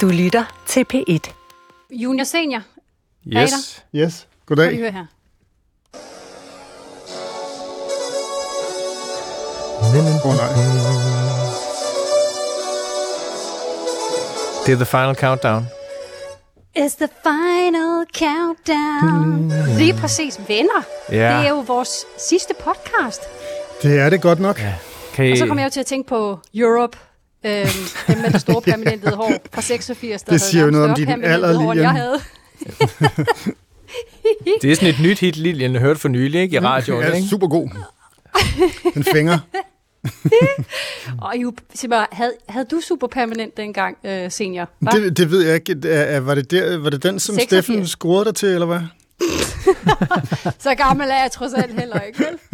Du lytter til P1. Junior Senior, Yes. Yes. Goddag. at høre her. Åh oh, nej. Det er the final countdown. It's the final countdown. Lige præcis, venner. Ja. Det er jo vores sidste podcast. Det er det godt nok. Ja. Kan I... Og så kom jeg jo til at tænke på Europe. Øhm, dem med det store permanente hår fra 86. der Det havde siger jo noget om din alder, hår, jeg havde. Det er sådan et nyt hit, Lilian hørte for nylig, ikke? I radioen, Ja, ikke? super god. Den fænger. Og jo, sig mig, havde, havde du super permanent dengang, øh, senior? hva? Det, det ved jeg ikke. Er- Var det, der, var det den, som 86. Steffen scorede dig til, eller hvad? Så gammel er jeg trods alt heller ikke, vel?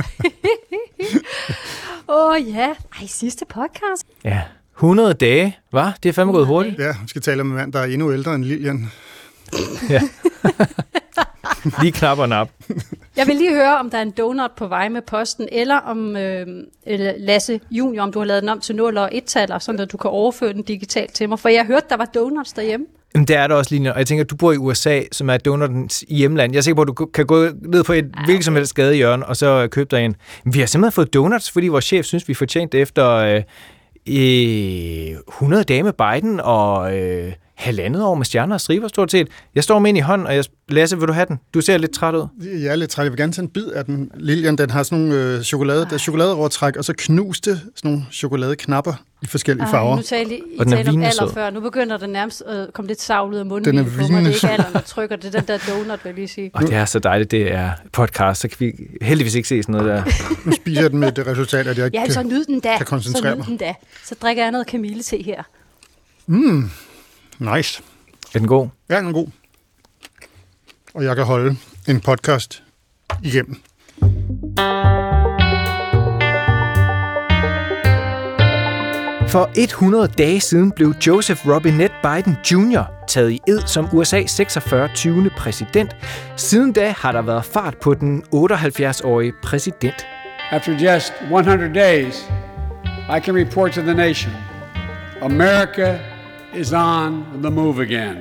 Åh oh, ja, ej, sidste podcast. Ja. 100 dage, var? Det er fandme gået hurtigt. Ja, vi skal tale om en mand, der er endnu ældre end Lilian. Lige knap og nap. Jeg vil lige høre, om der er en donut på vej med posten, eller om øh, eller Lasse Junior, om du har lavet den om til 0 og 1-taller, sådan at du kan overføre den digitalt til mig. For jeg hørte, der var donuts derhjemme. Jamen, det er der også, Lilian. Og jeg tænker, du bor i USA, som er donutens hjemland. Jeg er sikker på, at du kan gå ned på et hvilket som helst gadehjørne, og så købe dig en. Men vi har simpelthen fået donuts, fordi vores chef synes, vi fortjente det efter øh, øh, 100 dage med Biden og øh, halvandet år med stjerner og striber, stort set. Jeg står med en i hånden, og jeg, Lasse, vil du have den? Du ser lidt træt ud. Jeg er lidt træt. Jeg vil gerne tage en bid af den. Lilian, den har sådan nogle øh, chokolade, der er chokoladeovertræk, og så knuste sådan nogle chokoladeknapper i forskellige farver. nu talte I, I Og den er talte om alder før. Nu begynder den nærmest at komme lidt savlet af munden Den er på mig. Det er ikke alderen, der trykker. Det er den der donut, vil jeg lige sige. Og det er så dejligt, det er podcast, så kan vi heldigvis ikke se sådan noget der. Nu spiser jeg den med det resultat, at jeg ikke Ja, så kan... nyd den da. kan koncentrere så nyd mig. den da. Så drikker jeg noget kamillete her. Nice. Er den god? Ja, den er god. Og jeg kan holde en podcast igennem. For 100 dage siden blev Joseph Robinette Biden Jr. taget i ed som USA's 46. 20. præsident. Siden da har der været fart på den 78-årige præsident. After just 100 days, I can report to the nation America is on the move again.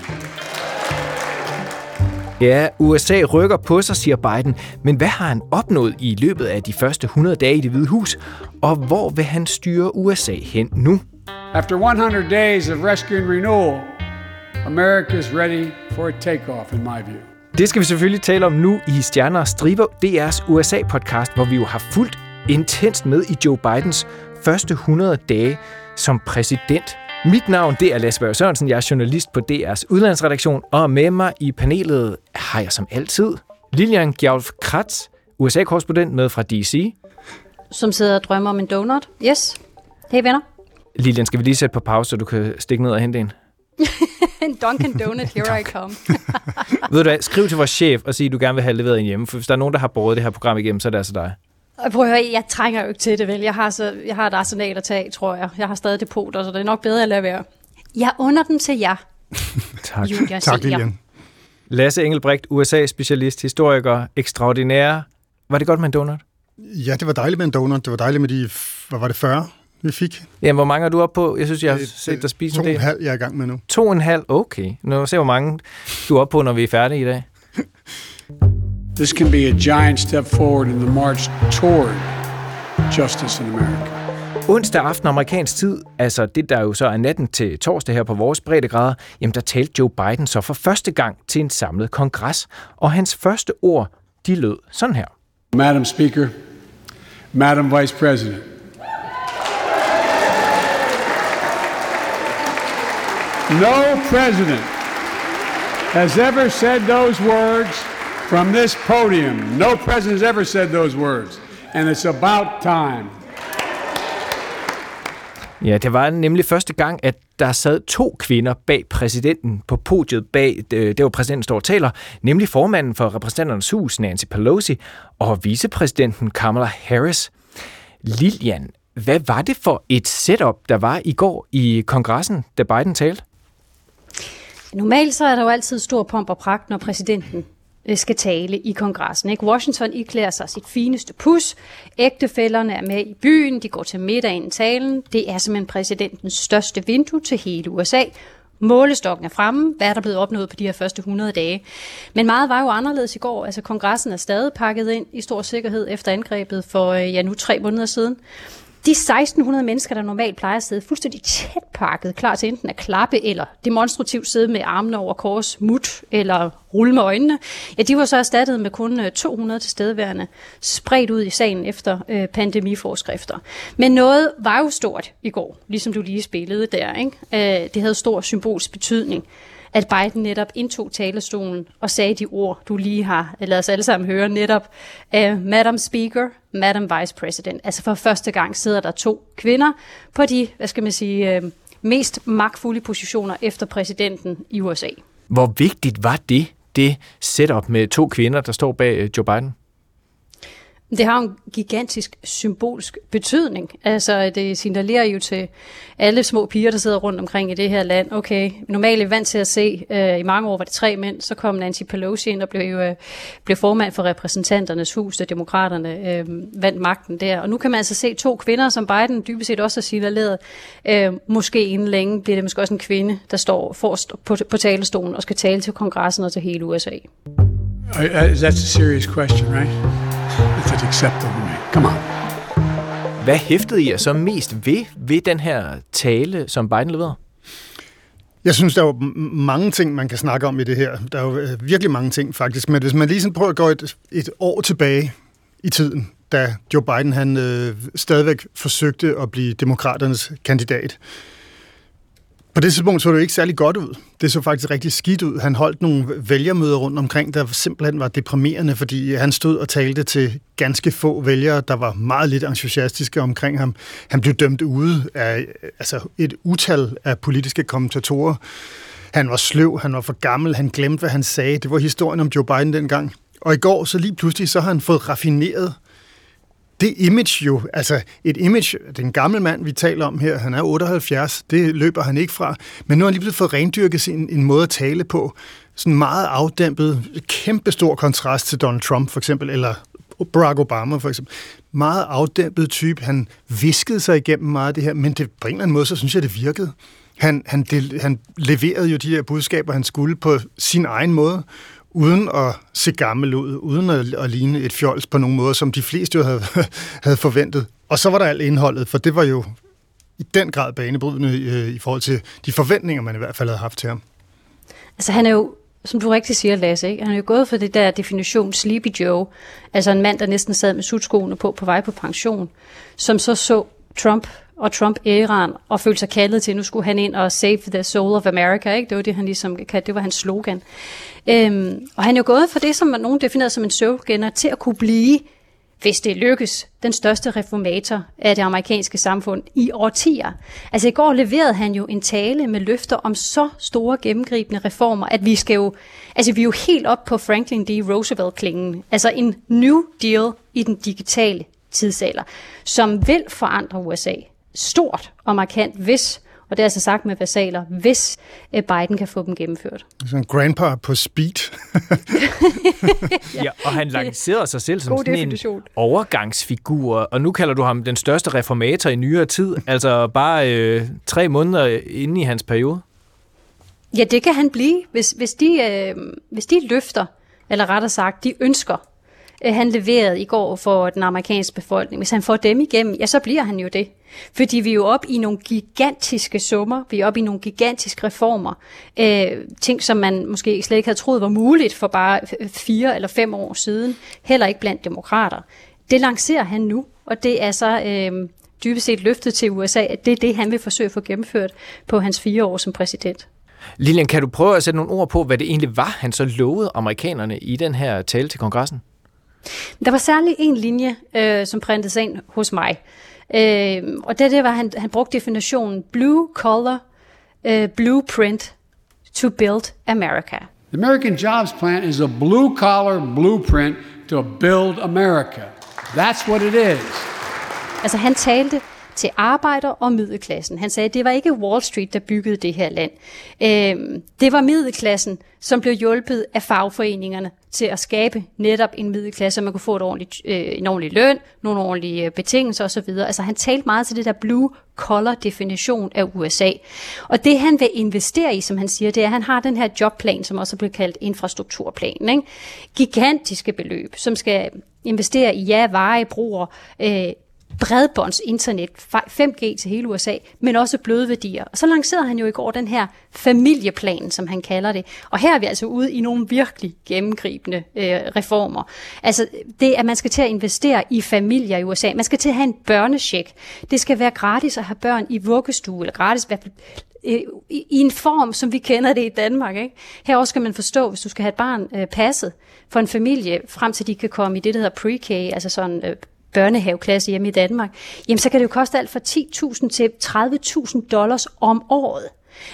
Ja, USA rykker på sig, siger Biden. Men hvad har han opnået i løbet af de første 100 dage i det hvide hus? Og hvor vil han styre USA hen nu? After 100 days of rescue and renewal, America is ready for a takeoff, in my view. Det skal vi selvfølgelig tale om nu i Stjerner og Striber, DR's USA-podcast, hvor vi jo har fulgt intenst med i Joe Bidens første 100 dage som præsident. Mit navn det er Lasse Berg Sørensen, jeg er journalist på DR's udlandsredaktion, og med mig i panelet har jeg som altid Lilian Gjaulf Kratz, USA-korrespondent med fra DC. Som sidder og drømmer om en donut. Yes. Hey venner. Lilian, skal vi lige sætte på pause, så du kan stikke ned og hente en? En Dunkin' Donut, here I come. Ved du hvad, skriv til vores chef og sig, at du gerne vil have leveret en hjemme, for hvis der er nogen, der har båret det her program igennem, så er det altså dig. Prøv at høre, jeg trænger jo ikke til det, vel? Jeg har, så, jeg har et arsenal at tage tror jeg. Jeg har stadig depoter, så det er nok bedre at lade være. Jeg under den til jer, Tak. Junior Tak. Lilian. Lasse Engelbrecht, USA-specialist, historiker, ekstraordinær. Var det godt med en donut? Ja, det var dejligt med en donut. Det var dejligt med de, hvad var det, 40, vi fik? Jamen, hvor mange er du oppe på? Jeg synes, jeg har set dig spise To en og en del. halv, jeg er i gang med nu. To og en halv? Okay. Nu se, hvor mange du er oppe på, når vi er færdige i dag. This can be a giant step forward in the march toward justice in America. Onsdag aften amerikansk tid, altså det der jo så er natten til torsdag her på vores breddegrader, jamen der talte Joe Biden så for første gang til en samlet kongres, og hans første ord, de lød sådan her. Madam Speaker, Madam Vice President, no president has ever said those words from this podium. No president has ever said those words. And it's about time. Ja, det var nemlig første gang, at der sad to kvinder bag præsidenten på podiet bag, øh, det var præsidenten står og taler, nemlig formanden for repræsentanternes hus, Nancy Pelosi, og vicepræsidenten Kamala Harris. Lilian, hvad var det for et setup, der var i går i kongressen, da Biden talte? Normalt så er der jo altid stor pomp og pragt, når præsidenten Øh, skal tale i kongressen. Ikke? Washington iklæder sig sit fineste pus. Ægtefælderne er med i byen. De går til middag inden talen. Det er simpelthen præsidentens største vindue til hele USA. Målestokken er fremme, hvad er der blevet opnået på de her første 100 dage. Men meget var jo anderledes i går. Altså kongressen er stadig pakket ind i stor sikkerhed efter angrebet for øh, ja, nu tre måneder siden. De 1600 mennesker, der normalt plejer at sidde fuldstændig tæt pakket, klar til enten at klappe eller demonstrativt sidde med armene over kors, mut eller rulle med øjnene, ja, de var så erstattet med kun øh, 200 tilstedeværende, spredt ud i sagen efter øh, pandemiforskrifter. Men noget var jo stort i går, ligesom du lige spillede der. Ikke? Øh, det havde stor symbolsk betydning at Biden netop indtog talestolen og sagde de ord, du lige har lavet os alle sammen høre netop. Uh, Madam Speaker, Madam Vice President. Altså for første gang sidder der to kvinder på de, hvad skal man sige, uh, mest magtfulde positioner efter præsidenten i USA. Hvor vigtigt var det, det setup med to kvinder, der står bag øh, Joe Biden? Det har en gigantisk symbolsk betydning. Altså, det signalerer jo til alle små piger, der sidder rundt omkring i det her land. Okay, normalt er vant til at se, øh, i mange år var det tre mænd, så kom Nancy Pelosi ind og blev, øh, blev formand for repræsentanternes hus, da demokraterne øh, vandt magten der. Og nu kan man altså se to kvinder, som Biden dybest set også har signaleret. øh, måske inden længe bliver det måske også en kvinde, der står forrest på, på talestolen og skal tale til kongressen og til hele USA. Uh, that's a serious question, right? It's acceptable to me. Come on. Hvad hæftede I jer så mest ved, ved den her tale, som Biden leverede? Jeg synes, der er jo mange ting, man kan snakke om i det her. Der er jo øh, virkelig mange ting, faktisk. Men hvis man lige sådan prøver at gå et, et år tilbage i tiden, da Joe Biden han øh, stadigvæk forsøgte at blive demokraternes kandidat, på det tidspunkt så det jo ikke særlig godt ud. Det så faktisk rigtig skidt ud. Han holdt nogle vælgermøder rundt omkring, der simpelthen var deprimerende, fordi han stod og talte til ganske få vælgere, der var meget lidt entusiastiske omkring ham. Han blev dømt ude af altså et utal af politiske kommentatorer. Han var sløv, han var for gammel, han glemte, hvad han sagde. Det var historien om Joe Biden dengang. Og i går, så lige pludselig, så har han fået raffineret det image jo, altså et image, den gamle mand, vi taler om her, han er 78, det løber han ikke fra, men nu har han lige blevet fået rendyrket sin en måde at tale på, sådan meget afdæmpet, kæmpe stor kontrast til Donald Trump for eksempel, eller Barack Obama for eksempel. Meget afdæmpet type, han viskede sig igennem meget af det her, men det, på en eller anden måde, så synes jeg, det virkede. Han, han, del, han leverede jo de her budskaber, han skulle på sin egen måde, uden at se gammel ud, uden at, at ligne et fjols på nogen måde, som de fleste jo havde, havde forventet. Og så var der alt indholdet, for det var jo i den grad banebrydende i, i forhold til de forventninger, man i hvert fald havde haft til ham. Altså han er jo, som du rigtig siger, Lasse, ikke? han er jo gået for det der definition Sleepy Joe, altså en mand, der næsten sad med sutskoene på på vej på pension, som så så Trump og Trump-æraen, og følte sig kaldet til, at nu skulle han ind og save the soul of America. Ikke? Det var det, han ligesom kaldte, det var hans slogan. Øhm, og han er jo gået fra det, som nogen definerede som en søvgener, til at kunne blive, hvis det lykkes, den største reformator af det amerikanske samfund i årtier. Altså i går leverede han jo en tale med løfter om så store gennemgribende reformer, at vi skal jo, altså vi er jo helt op på Franklin D. Roosevelt-klingen. Altså en new deal i den digitale tidsalder, som vil forandre USA stort og markant, hvis og det er altså sagt med versaler, hvis øh, Biden kan få dem gennemført. Sådan en grandpa på speed. ja, og han lancerede sig selv som sådan definition. en overgangsfigur, og nu kalder du ham den største reformator i nyere tid, altså bare øh, tre måneder inde i hans periode. Ja, det kan han blive, hvis, hvis, de, øh, hvis de løfter, eller rettere sagt, de ønsker, Øh, han leverede i går for den amerikanske befolkning, hvis han får dem igennem, ja, så bliver han jo det. Fordi vi er jo oppe i nogle gigantiske summer, vi er oppe i nogle gigantiske reformer, øh, ting som man måske slet ikke havde troet var muligt for bare fire eller fem år siden, heller ikke blandt demokrater. Det lancerer han nu, og det er så øh, dybest set løftet til USA, at det er det, han vil forsøge at få gennemført på hans fire år som præsident. Lilian, kan du prøve at sætte nogle ord på, hvad det egentlig var, han så lovede amerikanerne i den her tale til kongressen? Der var særlig en linje, øh, som printede sig ind hos mig. Øh, og det, det var, han, han brugte definitionen blue collar uh, blueprint to build America. The American Jobs Plan is a blue collar blueprint to build America. That's what it is. Altså han talte til arbejder og middelklassen. Han sagde, at det var ikke Wall Street, der byggede det her land. Øh, det var middelklassen, som blev hjulpet af fagforeningerne til at skabe netop en middelklasse, så man kunne få et ordentligt, øh, en ordentlig løn, nogle ordentlige øh, betingelser osv. Altså han talte meget til det der blue collar definition af USA. Og det han vil investere i, som han siger, det er, at han har den her jobplan, som også bliver kaldt infrastrukturplan. Ikke? Gigantiske beløb, som skal investere i ja, veje, broer, øh, bredbånds internet, 5G til hele USA, men også bløde værdier. Og så lancerede han jo i går den her familieplan, som han kalder det. Og her er vi altså ude i nogle virkelig gennemgribende øh, reformer. Altså det, at man skal til at investere i familier i USA. Man skal til at have en børnecheck. Det skal være gratis at have børn i vuggestue, eller gratis i øh, en form, som vi kender det i Danmark. Ikke? Her også skal man forstå, hvis du skal have et barn øh, passet for en familie, frem til de kan komme i det, der hedder pre-K, altså sådan øh, børnehaveklasse hjemme i Danmark, jamen så kan det jo koste alt fra 10.000 til 30.000 dollars om året.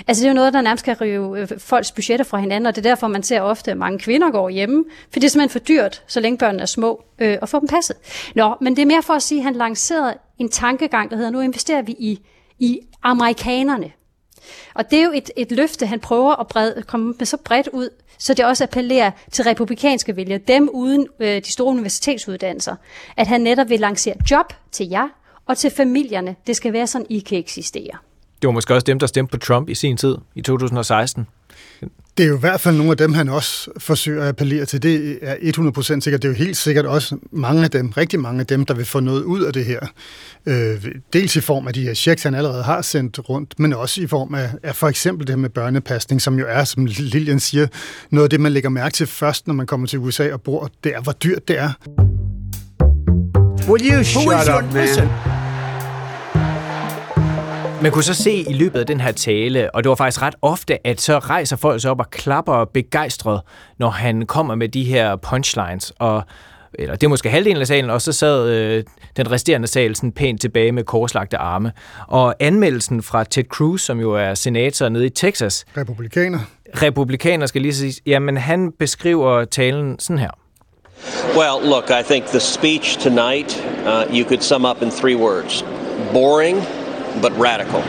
Altså det er jo noget, der nærmest kan rive øh, folks budgetter fra hinanden, og det er derfor, man ser ofte, at mange kvinder går hjemme, for det er simpelthen for dyrt, så længe børnene er små, øh, at få dem passet. Nå, men det er mere for at sige, at han lancerede en tankegang, der hedder, nu investerer vi i, i amerikanerne. Og det er jo et, et løfte, han prøver at brede, komme med så bredt ud, så det også appellerer til republikanske vælgere, dem uden øh, de store universitetsuddannelser, at han netop vil lancere job til jer og til familierne. Det skal være sådan, I kan eksistere. Det var måske også dem, der stemte på Trump i sin tid, i 2016. Det er jo i hvert fald nogle af dem, han også forsøger at appellere til. Det er 100% sikkert. Det er jo helt sikkert også mange af dem, rigtig mange af dem, der vil få noget ud af det her. Øh, dels i form af de her checks, han allerede har sendt rundt, men også i form af, af for eksempel det her med børnepasning, som jo er, som Lilian siger, noget af det, man lægger mærke til først, når man kommer til USA og bor. Det er, hvor dyrt det er. Will you shut up, man? Man kunne så se i løbet af den her tale, og det var faktisk ret ofte, at så rejser folk sig op og klapper begejstret, når han kommer med de her punchlines, og eller det er måske halvdelen af salen, og så sad øh, den resterende sal sådan pænt tilbage med korslagte arme. Og anmeldelsen fra Ted Cruz, som jo er senator nede i Texas. Republikaner. Republikaner skal lige sige, jamen han beskriver talen sådan her. Well, look, I think the speech tonight uh, you could sum up in three words. Boring, but radical.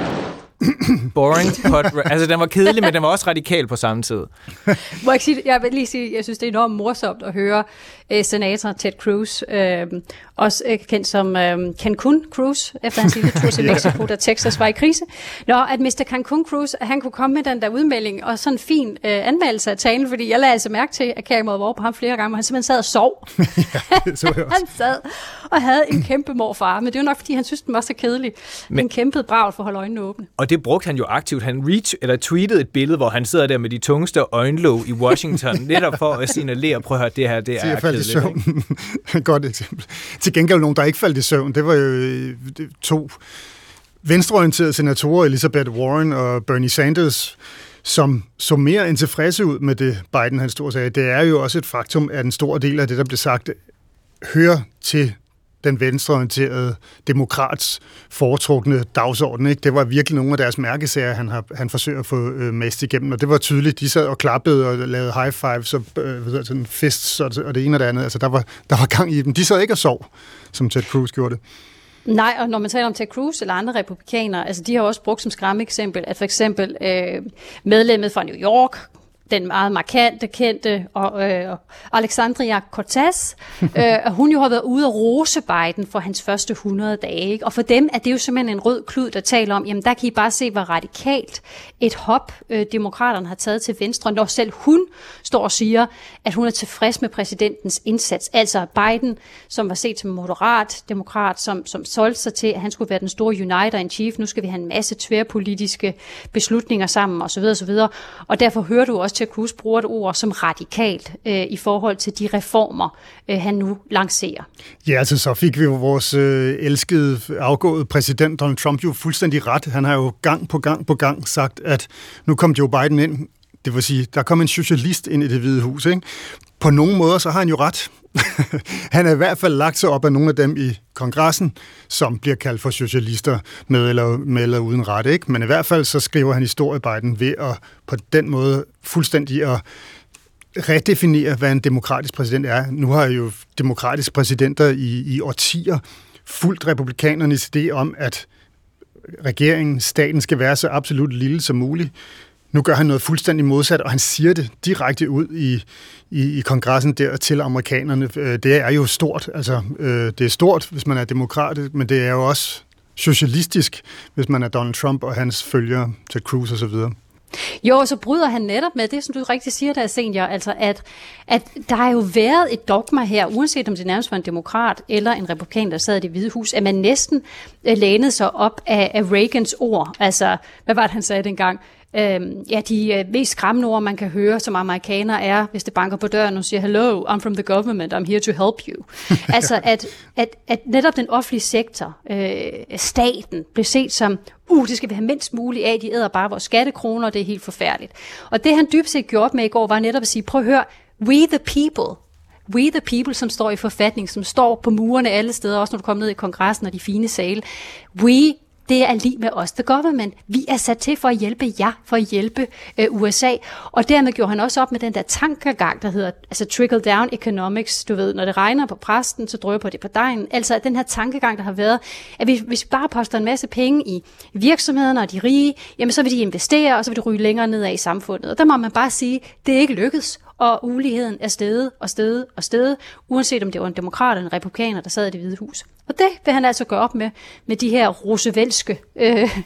Boring, but, altså den var kedelig, men den var også radikal på samme tid. Må jeg, sige, jeg vil lige sige, jeg synes, det er enormt morsomt at høre uh, senator Ted Cruz, uh, også uh, kendt som uh, Cancun Cruz, efter hans lille tur til Mexico, da Texas var i krise. Nå, at Mr. Cancun Cruz, han kunne komme med den der udmelding, og sådan en fin uh, anmeldelse af talen, fordi jeg lagde altså mærke til, at Kære måde på ham flere gange, hvor han simpelthen sad og sov. ja, så jeg han sad og havde en kæmpe morfar, men det var nok, fordi han synes, den var så kedelig. Men, han kæmpede bravt for at holde øjnene åbne. Og det brugte han jo aktivt. Han reach, eller tweetede et billede, hvor han sidder der med de tungeste øjenlåg i Washington, netop for at signalere, prøv at høre, det her, det er søvn. Godt eksempel. Til gengæld nogen, der ikke faldt i søvn. Det var jo øh, to venstreorienterede senatorer, Elizabeth Warren og Bernie Sanders, som så mere end tilfredse ud med det, Biden han stod og sagde. Det er jo også et faktum, at en stor del af det, der blev sagt, hører til den venstreorienterede demokrats foretrukne dagsorden. Ikke? Det var virkelig nogle af deres mærkesager, han, har, han forsøger at få øh, mest igennem, og det var tydeligt. De sad og klappede og lavede high fives og øh, ved, sådan fists og, og det ene og det andet. Altså, der var, der var gang i dem. De sad ikke og sov, som Ted Cruz gjorde det. Nej, og når man taler om Ted Cruz eller andre republikanere, altså de har også brugt som skræmme eksempel, at for eksempel øh, medlemmet fra New York, den meget markante, kendte og, øh, Alexandria Cortez, øh, hun jo har været ude og rose Biden for hans første 100 dage. Ikke? Og for dem er det jo simpelthen en rød klud, der taler om, jamen der kan I bare se, hvor radikalt et hop øh, demokraterne har taget til venstre, når selv hun står og siger, at hun er tilfreds med præsidentens indsats. Altså Biden, som var set som moderat demokrat, som, som solgte sig til, at han skulle være den store uniter in chief. Nu skal vi have en masse tværpolitiske beslutninger sammen osv. osv. Og derfor hører du også til at kunne bruge et ord som radikalt øh, i forhold til de reformer, øh, han nu lancerer. Ja, altså så fik vi jo vores øh, elskede afgåede præsident Donald Trump jo fuldstændig ret. Han har jo gang på gang på gang sagt, at nu kom Joe Biden ind, det vil sige, der kom en socialist ind i det hvide hus. Ikke? På nogle måder, så har han jo ret. han er i hvert fald lagt sig op af nogle af dem i kongressen, som bliver kaldt for socialister med eller, med eller uden ret. Ikke? Men i hvert fald så skriver han historie Biden ved at på den måde fuldstændig at redefinere, hvad en demokratisk præsident er. Nu har jo demokratiske præsidenter i, i årtier fuldt republikanernes idé om, at regeringen, staten skal være så absolut lille som muligt. Nu gør han noget fuldstændig modsat, og han siger det direkte ud i, i, i kongressen der til amerikanerne. Øh, det er jo stort. Altså, øh, det er stort, hvis man er demokratisk, men det er jo også socialistisk, hvis man er Donald Trump og hans følgere, Ted Cruz osv. Jo, så bryder han netop med det, som du rigtig siger der, Senior, altså at, at der har jo været et dogma her, uanset om det nærmest var en demokrat eller en republikan, der sad i det hvide hus, at man næsten øh, lænede sig op af, af Reagans ord. Altså, hvad var det, han sagde dengang? Øhm, ja, de øh, mest skræmmende ord, man kan høre som amerikaner er, hvis det banker på døren og siger, hello, I'm from the government, I'm here to help you. altså, at, at, at netop den offentlige sektor, øh, staten, blev set som, uh, det skal vi have mindst muligt af, de æder bare vores skattekroner, og det er helt forfærdeligt. Og det han dybt set gjorde med i går, var netop at sige, prøv at høre, we the people, We the people, som står i forfatning, som står på murene alle steder, også når du kommer ned i kongressen og de fine sale. We det er lige med os, the government. Vi er sat til for at hjælpe jer, for at hjælpe øh, USA. Og dermed gjorde han også op med den der tankegang, der hedder altså trickle-down economics. Du ved, når det regner på præsten, så drøber det på dejen. Altså den her tankegang, der har været, at hvis, hvis vi bare poster en masse penge i virksomhederne og de rige, jamen så vil de investere, og så vil de ryge længere nedad i samfundet. Og der må man bare sige, det er ikke lykkedes og uligheden er steget og steget og steget, uanset om det var en demokrat eller en republikaner, der sad i det hvide hus. Og det vil han altså gøre op med, med de her rooseveltske øh,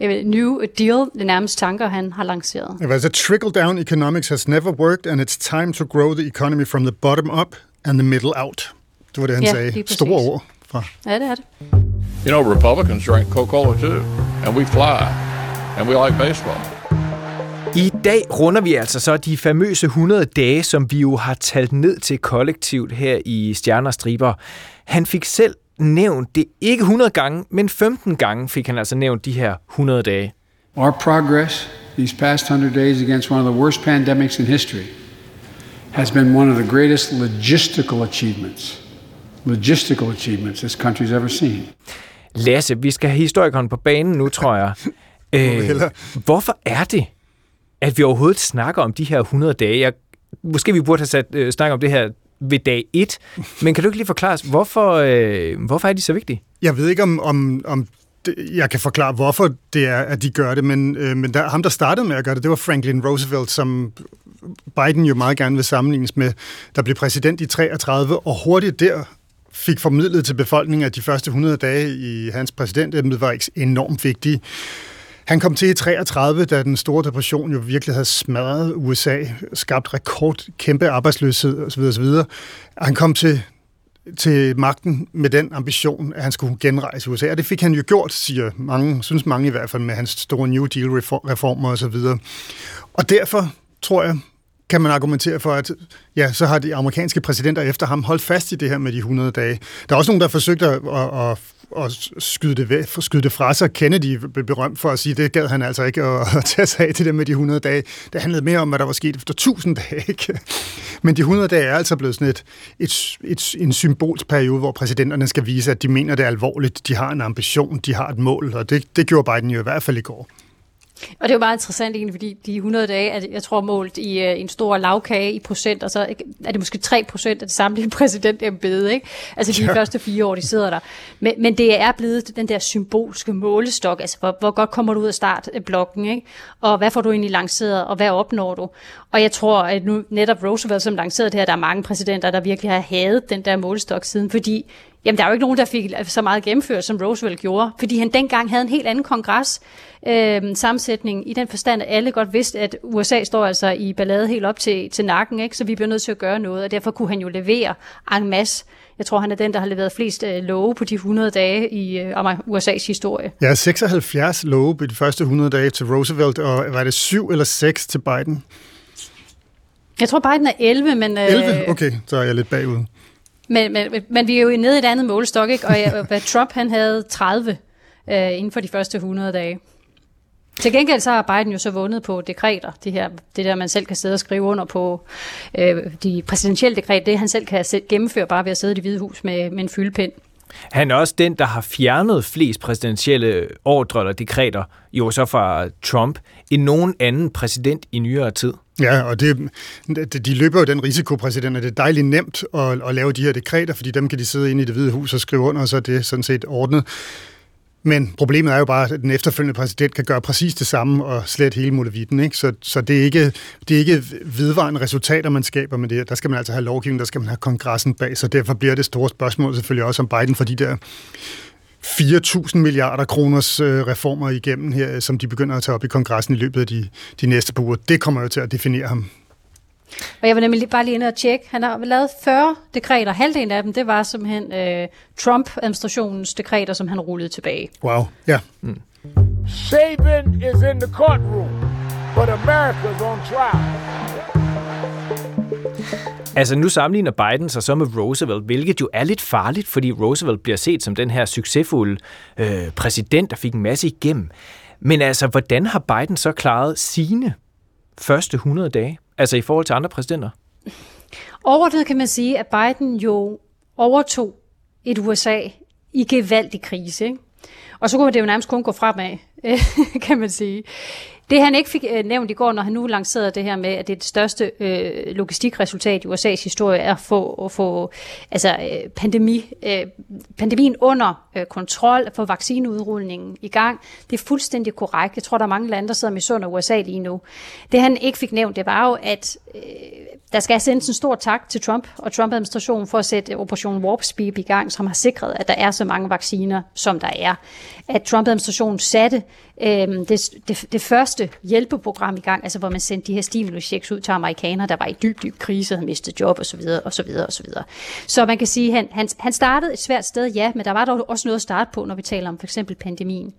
øh New Deal, det nærmest tanker, han har lanceret. It was a trickle-down economics has never worked, and it's time to grow the economy from the bottom up and the middle out. Det var det, han ja, sagde. Store ord fra. Ja, det er det. You know, Republicans drink Coca-Cola too, and we fly, and we like baseball. I dag runder vi altså så de famøse 100 dage, som vi jo har talt ned til kollektivt her i Stjerner Striber. Han fik selv nævnt det ikke 100 gange, men 15 gange fik han altså nævnt de her 100 dage. Our progress these past 100 days against one of the worst pandemics in history has been one of the greatest logistical achievements. Logistical achievements this country's ever seen. Lasse, vi skal have historikeren på banen nu, tror jeg. Øh, hvorfor er det, at vi overhovedet snakker om de her 100 dage. Jeg, måske vi burde have sat, øh, snakket om det her ved dag 1, men kan du ikke lige forklare os, hvorfor, øh, hvorfor er de så vigtige? Jeg ved ikke, om, om, om det, jeg kan forklare, hvorfor det er, at de gør det, men, øh, men der, ham, der startede med at gøre det, det var Franklin Roosevelt, som Biden jo meget gerne vil sammenlignes med, der blev præsident i 33, og hurtigt der fik formidlet til befolkningen, at de første 100 dage i hans præsidentemne var enormt vigtige. Han kom til i 33, da den store depression jo virkelig havde smadret USA, skabt rekord, kæmpe arbejdsløshed osv. osv. Han kom til til magten med den ambition, at han skulle genrejse USA. Og det fik han jo gjort, siger mange, synes mange i hvert fald, med hans store New Deal-reformer osv. Og derfor tror jeg, kan man argumentere for, at ja, så har de amerikanske præsidenter efter ham holdt fast i det her med de 100 dage. Der er også nogen, der har forsøgt at, at, at skyde, det væk, skyde det fra sig. Kennedy blev berømt for at sige, det gad han altså ikke at, at tage sig af til det med de 100 dage. Det handlede mere om, hvad der var sket efter 1000 dage. Ikke? Men de 100 dage er altså blevet sådan et, et, et, en symbolsk periode, hvor præsidenterne skal vise, at de mener det er alvorligt, de har en ambition, de har et mål, og det, det gjorde Biden jo i hvert fald i går. Og det er jo meget interessant egentlig, fordi de 100 dage, er, jeg tror målt i uh, en stor lavkage i procent, og så er det måske 3 procent af det samlede præsidentembede, ikke? Altså de ja. første fire år, de sidder der. Men, men det er blevet den der symbolske målestok, altså hvor, hvor godt kommer du ud af startblokken, ikke? Og hvad får du egentlig lanceret, og hvad opnår du? Og jeg tror, at nu netop Roosevelt, som lancerede det her, der er mange præsidenter, der virkelig har hadet den der målestok siden, fordi Jamen, der er jo ikke nogen, der fik så meget gennemført, som Roosevelt gjorde, fordi han dengang havde en helt anden kongres øh, sammensætning, i den forstand, at alle godt vidste, at USA står altså i ballade helt op til, til nakken, ikke? så vi bliver nødt til at gøre noget, og derfor kunne han jo levere en masse. Jeg tror, han er den, der har leveret flest øh, love på de 100 dage i øh, USA's historie. Ja, 76 love på de første 100 dage til Roosevelt, og var det 7 eller 6 til Biden? Jeg tror, Biden er 11, men... Øh, 11? Okay, så er jeg lidt bagud. Men, men, men vi er jo nede i et andet målestok, ikke? og jeg, Trump han havde 30 øh, inden for de første 100 dage. Til gengæld så har Biden jo så vundet på dekreter, det her, det der man selv kan sidde og skrive under på, øh, de præsidentielle dekret, det han selv kan gennemføre bare ved at sidde i det hvide hus med, med en fyldpind. Han er også den, der har fjernet flest præsidentielle ordre eller dekreter, jo så fra Trump, end nogen anden præsident i nyere tid. Ja, og det, de løber jo den risiko, præsident, at det er dejligt nemt at, at lave de her dekreter, fordi dem kan de sidde inde i det hvide hus og skrive under, og så er det sådan set ordnet. Men problemet er jo bare, at den efterfølgende præsident kan gøre præcis det samme og slet hele muligheden. Ikke? Så, så det, er ikke, det er ikke vedvarende resultater, man skaber med det. Der skal man altså have lovgivning, der skal man have kongressen bag, så derfor bliver det store spørgsmål selvfølgelig også om Biden for de der 4.000 milliarder kroners øh, reformer igennem her, som de begynder at tage op i kongressen i løbet af de, de næste par uger. Det kommer jo til at definere ham og jeg var nemlig bare lige inde og tjekke. Han har lavet 40 dekreter. Halvdelen af dem, det var simpelthen øh, Trump-administrationens dekreter, som han rullede tilbage. Wow, ja. Mm. Saban is in the courtroom, but America's on trial. Altså nu sammenligner Biden sig så med Roosevelt, hvilket jo er lidt farligt, fordi Roosevelt bliver set som den her succesfulde øh, præsident, der fik en masse igennem. Men altså, hvordan har Biden så klaret sine første 100 dage? Altså i forhold til andre præsidenter? Overordnet kan man sige, at Biden jo overtog et USA i gevaldig krise. Ikke? Og så kunne det jo nærmest kun gå fremad, kan man sige. Det han ikke fik øh, nævnt i går, når han nu lancerede det her med, at det er det største øh, logistikresultat i USA's historie, er at få, at få altså, øh, pandemi, øh, pandemien under øh, kontrol, at få vaccineudrulningen i gang. Det er fuldstændig korrekt. Jeg tror, der er mange lande, der sidder med sund USA lige nu. Det han ikke fik nævnt, det var jo, at øh, der skal sendes en stor tak til Trump og Trump-administrationen for at sætte Operation Warp Speed i gang, som har sikret, at der er så mange vacciner, som der er. At Trump-administrationen satte øh, det, det, det første hjælpeprogram i gang, altså hvor man sendte de her stimulus ud til amerikanere, der var i dyb, dyb krise, havde mistet job osv. osv. osv. Så man kan sige, at han, han, han startede et svært sted, ja, men der var dog også noget at starte på, når vi taler om for eksempel pandemien.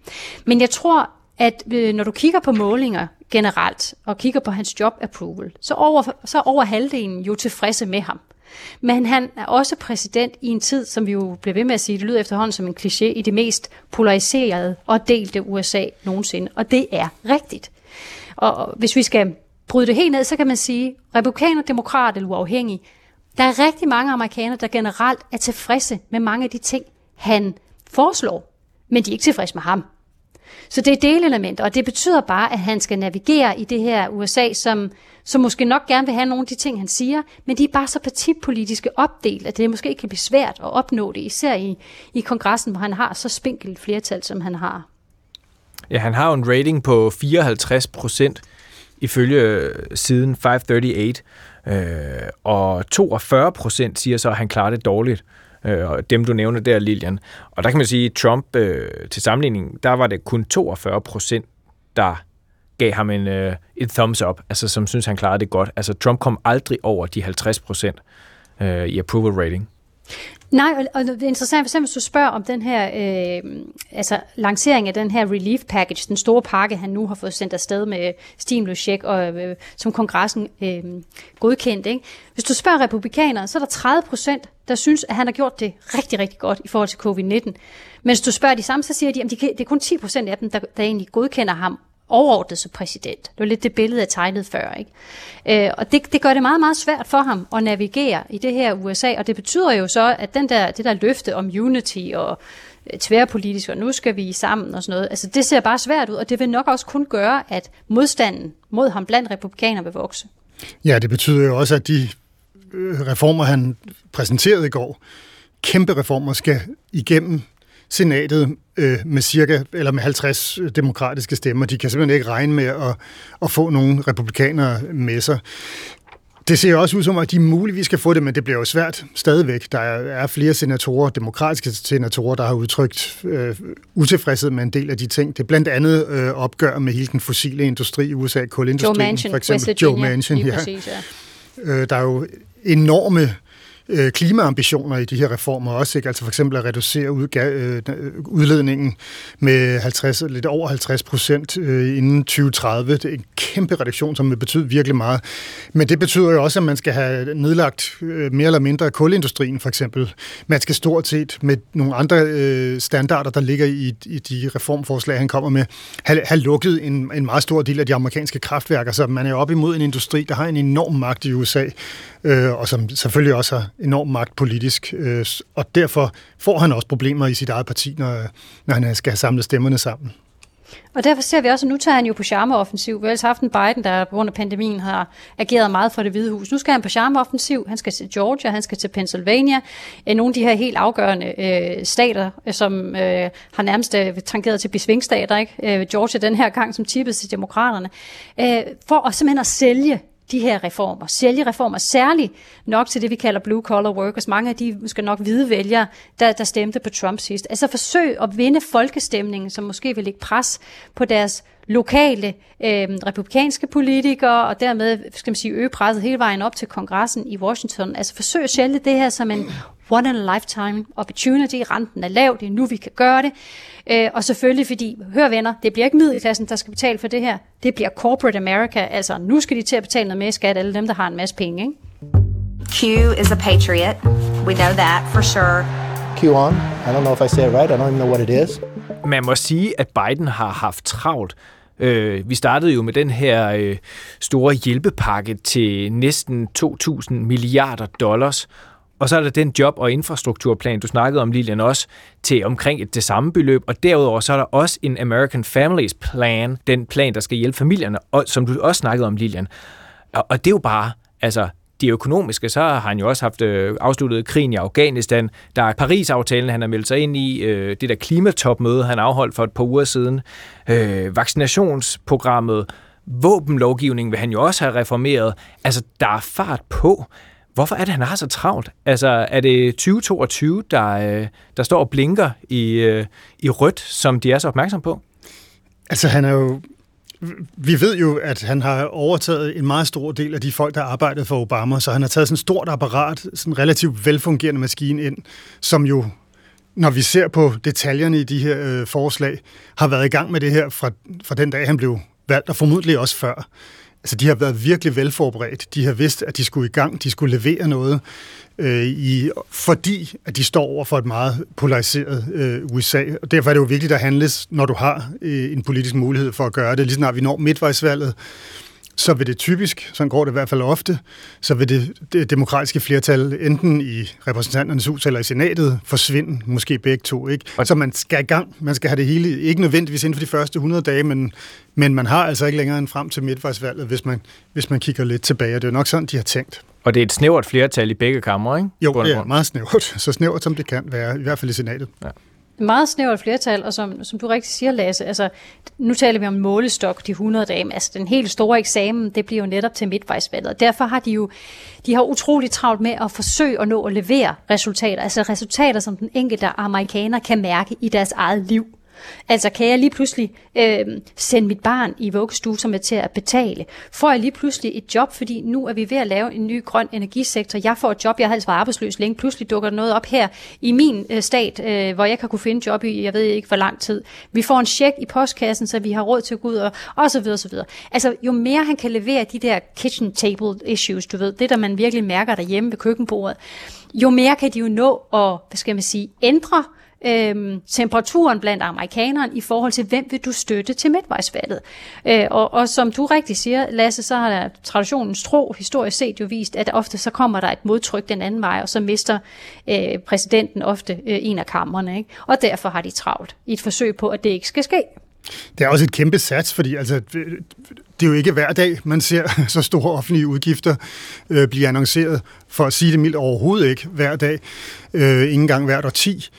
Men jeg tror, at øh, når du kigger på målinger generelt, og kigger på hans job approval, så over, så over halvdelen jo tilfredse med ham. Men han er også præsident i en tid, som vi jo bliver ved med at sige, det lyder efterhånden som en kliché, i det mest polariserede og delte USA nogensinde. Og det er rigtigt. Og hvis vi skal bryde det helt ned, så kan man sige, republikaner, demokrat eller uafhængig, der er rigtig mange amerikanere, der generelt er tilfredse med mange af de ting, han foreslår, men de er ikke tilfredse med ham. Så det er delelementer, og det betyder bare, at han skal navigere i det her USA, som, som måske nok gerne vil have nogle af de ting, han siger, men de er bare så partipolitiske opdelt, at det måske kan blive svært at opnå det, især i, i kongressen, hvor han har så spinkelt flertal, som han har. Ja, han har jo en rating på 54 procent ifølge øh, siden 538, øh, og 42 procent siger så, at han klarer det dårligt. Øh, Øh, og dem, du nævner der, Lilian. Og der kan man sige, at Trump øh, til sammenligning, der var det kun 42 procent, der gav ham en, øh, et thumbs up, altså som synes, han klarede det godt. Altså Trump kom aldrig over de 50 procent øh, i approval rating. Nej, og, og det er interessant, for eksempel, hvis du spørger om den her, øh, altså lancering af den her relief package, den store pakke, han nu har fået sendt afsted med stimulus check, og øh, som kongressen øh, godkendt. Ikke? Hvis du spørger republikanere, så er der 30 procent, der synes, at han har gjort det rigtig, rigtig godt i forhold til covid-19. Men hvis du spørger de samme, så siger de, at det er kun 10 procent af dem, der, der egentlig godkender ham overordnet som præsident. Det var lidt det billede, jeg tegnede før. Ikke? Øh, og det, det gør det meget, meget svært for ham at navigere i det her USA, og det betyder jo så, at den der, det der løfte om unity og øh, tværpolitisk, og nu skal vi sammen og sådan noget, altså det ser bare svært ud, og det vil nok også kun gøre, at modstanden mod ham blandt republikanere vil vokse. Ja, det betyder jo også, at de øh, reformer, han præsenterede i går, kæmpe reformer, skal igennem senatet øh, med cirka eller med 50 demokratiske stemmer. De kan simpelthen ikke regne med at, at få nogle republikanere med sig. Det ser også ud som, at de muligvis skal få det, men det bliver jo svært stadigvæk. Der er flere senatorer, demokratiske senatorer, der har udtrykt øh, utilfredshed med en del af de ting. Det er blandt andet øh, opgør med hele den fossile industri i USA, kulindustrien. Joe Manchin, for eksempel. Joe Manchin, ja. Præcis, ja. Øh, der er jo enorme øh, Øh, klimaambitioner i de her reformer også, ikke? altså for eksempel at reducere udga- øh, udledningen med 50, lidt over 50 procent øh, inden 2030. Det er en kæmpe reduktion, som vil betyde virkelig meget. Men det betyder jo også, at man skal have nedlagt øh, mere eller mindre kulindustrien for eksempel. Man skal stort set med nogle andre øh, standarder, der ligger i, i de reformforslag, han kommer med, have, have lukket en, en meget stor del af de amerikanske kraftværker. Så man er op imod en industri, der har en enorm magt i USA, øh, og som selvfølgelig også har enorm magt politisk, øh, og derfor får han også problemer i sit eget parti, når, når han skal have samlet stemmerne sammen. Og derfor ser vi også, at nu tager han jo på charmeoffensiv. Vi har altså haft en Biden, der på grund af pandemien har ageret meget for det hvide hus. Nu skal han på charmeoffensiv. Han skal til Georgia, han skal til Pennsylvania. Øh, nogle af de her helt afgørende øh, stater, øh, som øh, har nærmest øh, tangeret til besvingstater. Ikke? Øh, Georgia den her gang, som tippede til demokraterne. Øh, for at simpelthen at sælge de her reformer, sælge reformer, særligt nok til det, vi kalder blue collar workers. Mange af de måske nok hvide vælgere, der, der stemte på Trump sidst. Altså forsøg at vinde folkestemningen, som måske vil lægge pres på deres lokale øh, republikanske politikere, og dermed skal man sige, øge presset hele vejen op til kongressen i Washington. Altså forsøg at sælge det her som en one in a lifetime opportunity. Renten er lav, det er nu, vi kan gøre det. Øh, og selvfølgelig fordi, hør venner, det bliver ikke middelklassen, der skal betale for det her. Det bliver corporate America. Altså nu skal de til at betale noget mere skat, alle dem, der har en masse penge. Ikke? Q is a patriot. We know that for sure. QAnon. on. I don't know if I say it right. I don't even know what it is. Man må sige, at Biden har haft travlt. Øh, vi startede jo med den her øh, store hjælpepakke til næsten 2.000 milliarder dollars, og så er der den job- og infrastrukturplan, du snakkede om, Lilian, også til omkring et det samme beløb. Og derudover så er der også en American Families Plan, den plan, der skal hjælpe familierne, og, som du også snakkede om, Lilian. Og, og det er jo bare, altså, de økonomiske, så har han jo også haft øh, afsluttet krigen i Afghanistan. Der er Paris-aftalen, han har meldt sig ind i, øh, det der klimatopmøde, han afholdt for et par uger siden, øh, vaccinationsprogrammet, våbenlovgivningen vil han jo også have reformeret. Altså, der er fart på. Hvorfor er det, han har så travlt? Altså, er det 2022, der, øh, der står og blinker i, øh, i rødt, som de er så opmærksom på? Altså, han er jo... Vi ved jo, at han har overtaget en meget stor del af de folk, der arbejdede for Obama, så han har taget sådan et stort apparat, sådan en relativt velfungerende maskine ind, som jo når vi ser på detaljerne i de her øh, forslag, har været i gang med det her fra, fra den dag, han blev valgt, og formodentlig også før. Altså, de har været virkelig velforberedt. De har vidst, at de skulle i gang, de skulle levere noget, øh, i, fordi at de står over for et meget polariseret øh, USA. Og derfor er det jo vigtigt at handles, når du har øh, en politisk mulighed for at gøre det. Lige snart vi når midtvejsvalget, så vil det typisk, sådan går det i hvert fald ofte, så vil det, det demokratiske flertal enten i repræsentanternes hus eller i senatet forsvinde, måske begge to. Ikke? Så man skal i gang, man skal have det hele, ikke nødvendigvis inden for de første 100 dage, men, men man har altså ikke længere end frem til midtvejsvalget, hvis man, hvis man kigger lidt tilbage. Det er nok sådan, de har tænkt. Og det er et snævert flertal i begge kammer, ikke? Jo, det er meget snævert. Så snævert som det kan være, i hvert fald i senatet. Ja meget snævert flertal, og som, som du rigtig siger, Lasse, altså, nu taler vi om målestok, de 100 dage, men altså den helt store eksamen, det bliver jo netop til midtvejsvalget, derfor har de jo de har utrolig travlt med at forsøge at nå at levere resultater, altså resultater, som den enkelte amerikaner kan mærke i deres eget liv. Altså kan jeg lige pludselig øh, sende mit barn i vuggestue, som er til at betale? Får jeg lige pludselig et job, fordi nu er vi ved at lave en ny grøn energisektor. Jeg får et job, jeg har altså været arbejdsløs længe. Pludselig dukker der noget op her i min øh, stat, øh, hvor jeg kan kunne finde job i, jeg ved ikke hvor lang tid. Vi får en check i postkassen, så vi har råd til at gå ud og, og så videre, og så videre. Altså jo mere han kan levere de der kitchen table issues, du ved, det der man virkelig mærker derhjemme ved køkkenbordet, jo mere kan de jo nå at, hvad skal man sige, ændre øhm, temperaturen blandt amerikanerne i forhold til, hvem vil du støtte til midtvejsvalget. Øh, og, og som du rigtig siger, Lasse, så har der traditionens tro historisk set jo vist, at ofte så kommer der et modtryk den anden vej, og så mister øh, præsidenten ofte øh, en af kammerne. Ikke? Og derfor har de travlt i et forsøg på, at det ikke skal ske. Det er også et kæmpe sats, fordi altså, det er jo ikke hver dag, man ser så store offentlige udgifter øh, blive annonceret, for at sige det mildt overhovedet ikke hver dag, øh, ingen gang hvert årti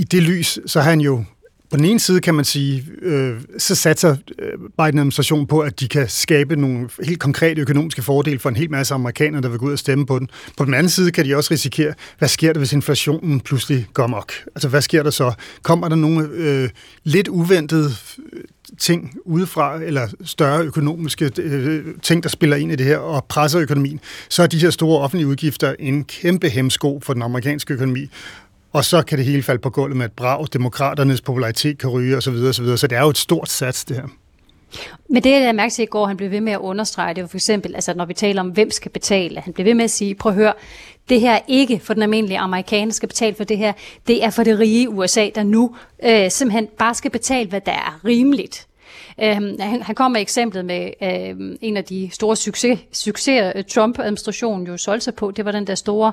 i det lys, så har han jo på den ene side kan man sige, øh, så satser øh, Biden-administrationen på, at de kan skabe nogle helt konkrete økonomiske fordele for en hel masse amerikanere, der vil gå ud og stemme på den. På den anden side kan de også risikere, hvad sker der, hvis inflationen pludselig går mok? Altså, hvad sker der så? Kommer der nogle øh, lidt uventede øh, ting udefra, eller større økonomiske øh, ting, der spiller ind i det her og presser økonomien, så er de her store offentlige udgifter en kæmpe hemsko for den amerikanske økonomi og så kan det hele falde på gulvet med et brag. Demokraternes popularitet kan ryge osv. osv. Så det er jo et stort sats, det her. Men det, jeg mærke til i går, han blev ved med at understrege, det var for eksempel, altså når vi taler om, hvem skal betale, han blev ved med at sige, prøv at høre, det her er ikke for den almindelige amerikaner skal betale for det her, det er for det rige USA, der nu øh, simpelthen bare skal betale, hvad der er rimeligt. Øhm, han, han kom med eksemplet med øhm, en af de store succes, succeser, øh, Trump-administrationen jo solgte sig på, det var den der store,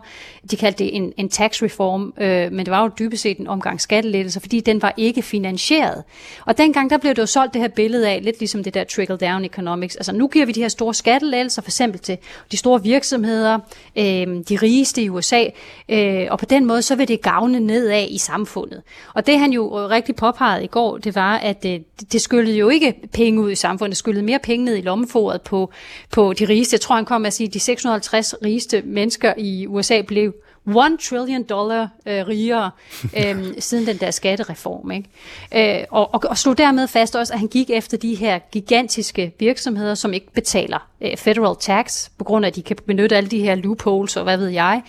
de kaldte det en, en tax reform, øh, men det var jo dybest set en omgang skattelettelser, fordi den var ikke finansieret. Og dengang der blev det jo solgt det her billede af, lidt ligesom det der trickle-down economics, altså nu giver vi de her store skattelettelser, for eksempel til de store virksomheder, øh, de rigeste i USA, øh, og på den måde så vil det gavne nedad i samfundet. Og det han jo øh, rigtig påpegede i går, det var, at øh, det skyllede jo ikke penge ud i samfundet, skyllede mere penge ned i lommeforet på, på de rigeste. Jeg tror, han kom med at sige, at de 650 rigeste mennesker i USA blev 1 trillion dollar øh, rigere øh, siden den der skattereform. Ikke? Øh, og, og, og slog dermed fast også, at han gik efter de her gigantiske virksomheder, som ikke betaler øh, federal tax, på grund af, at de kan benytte alle de her loopholes og hvad ved jeg.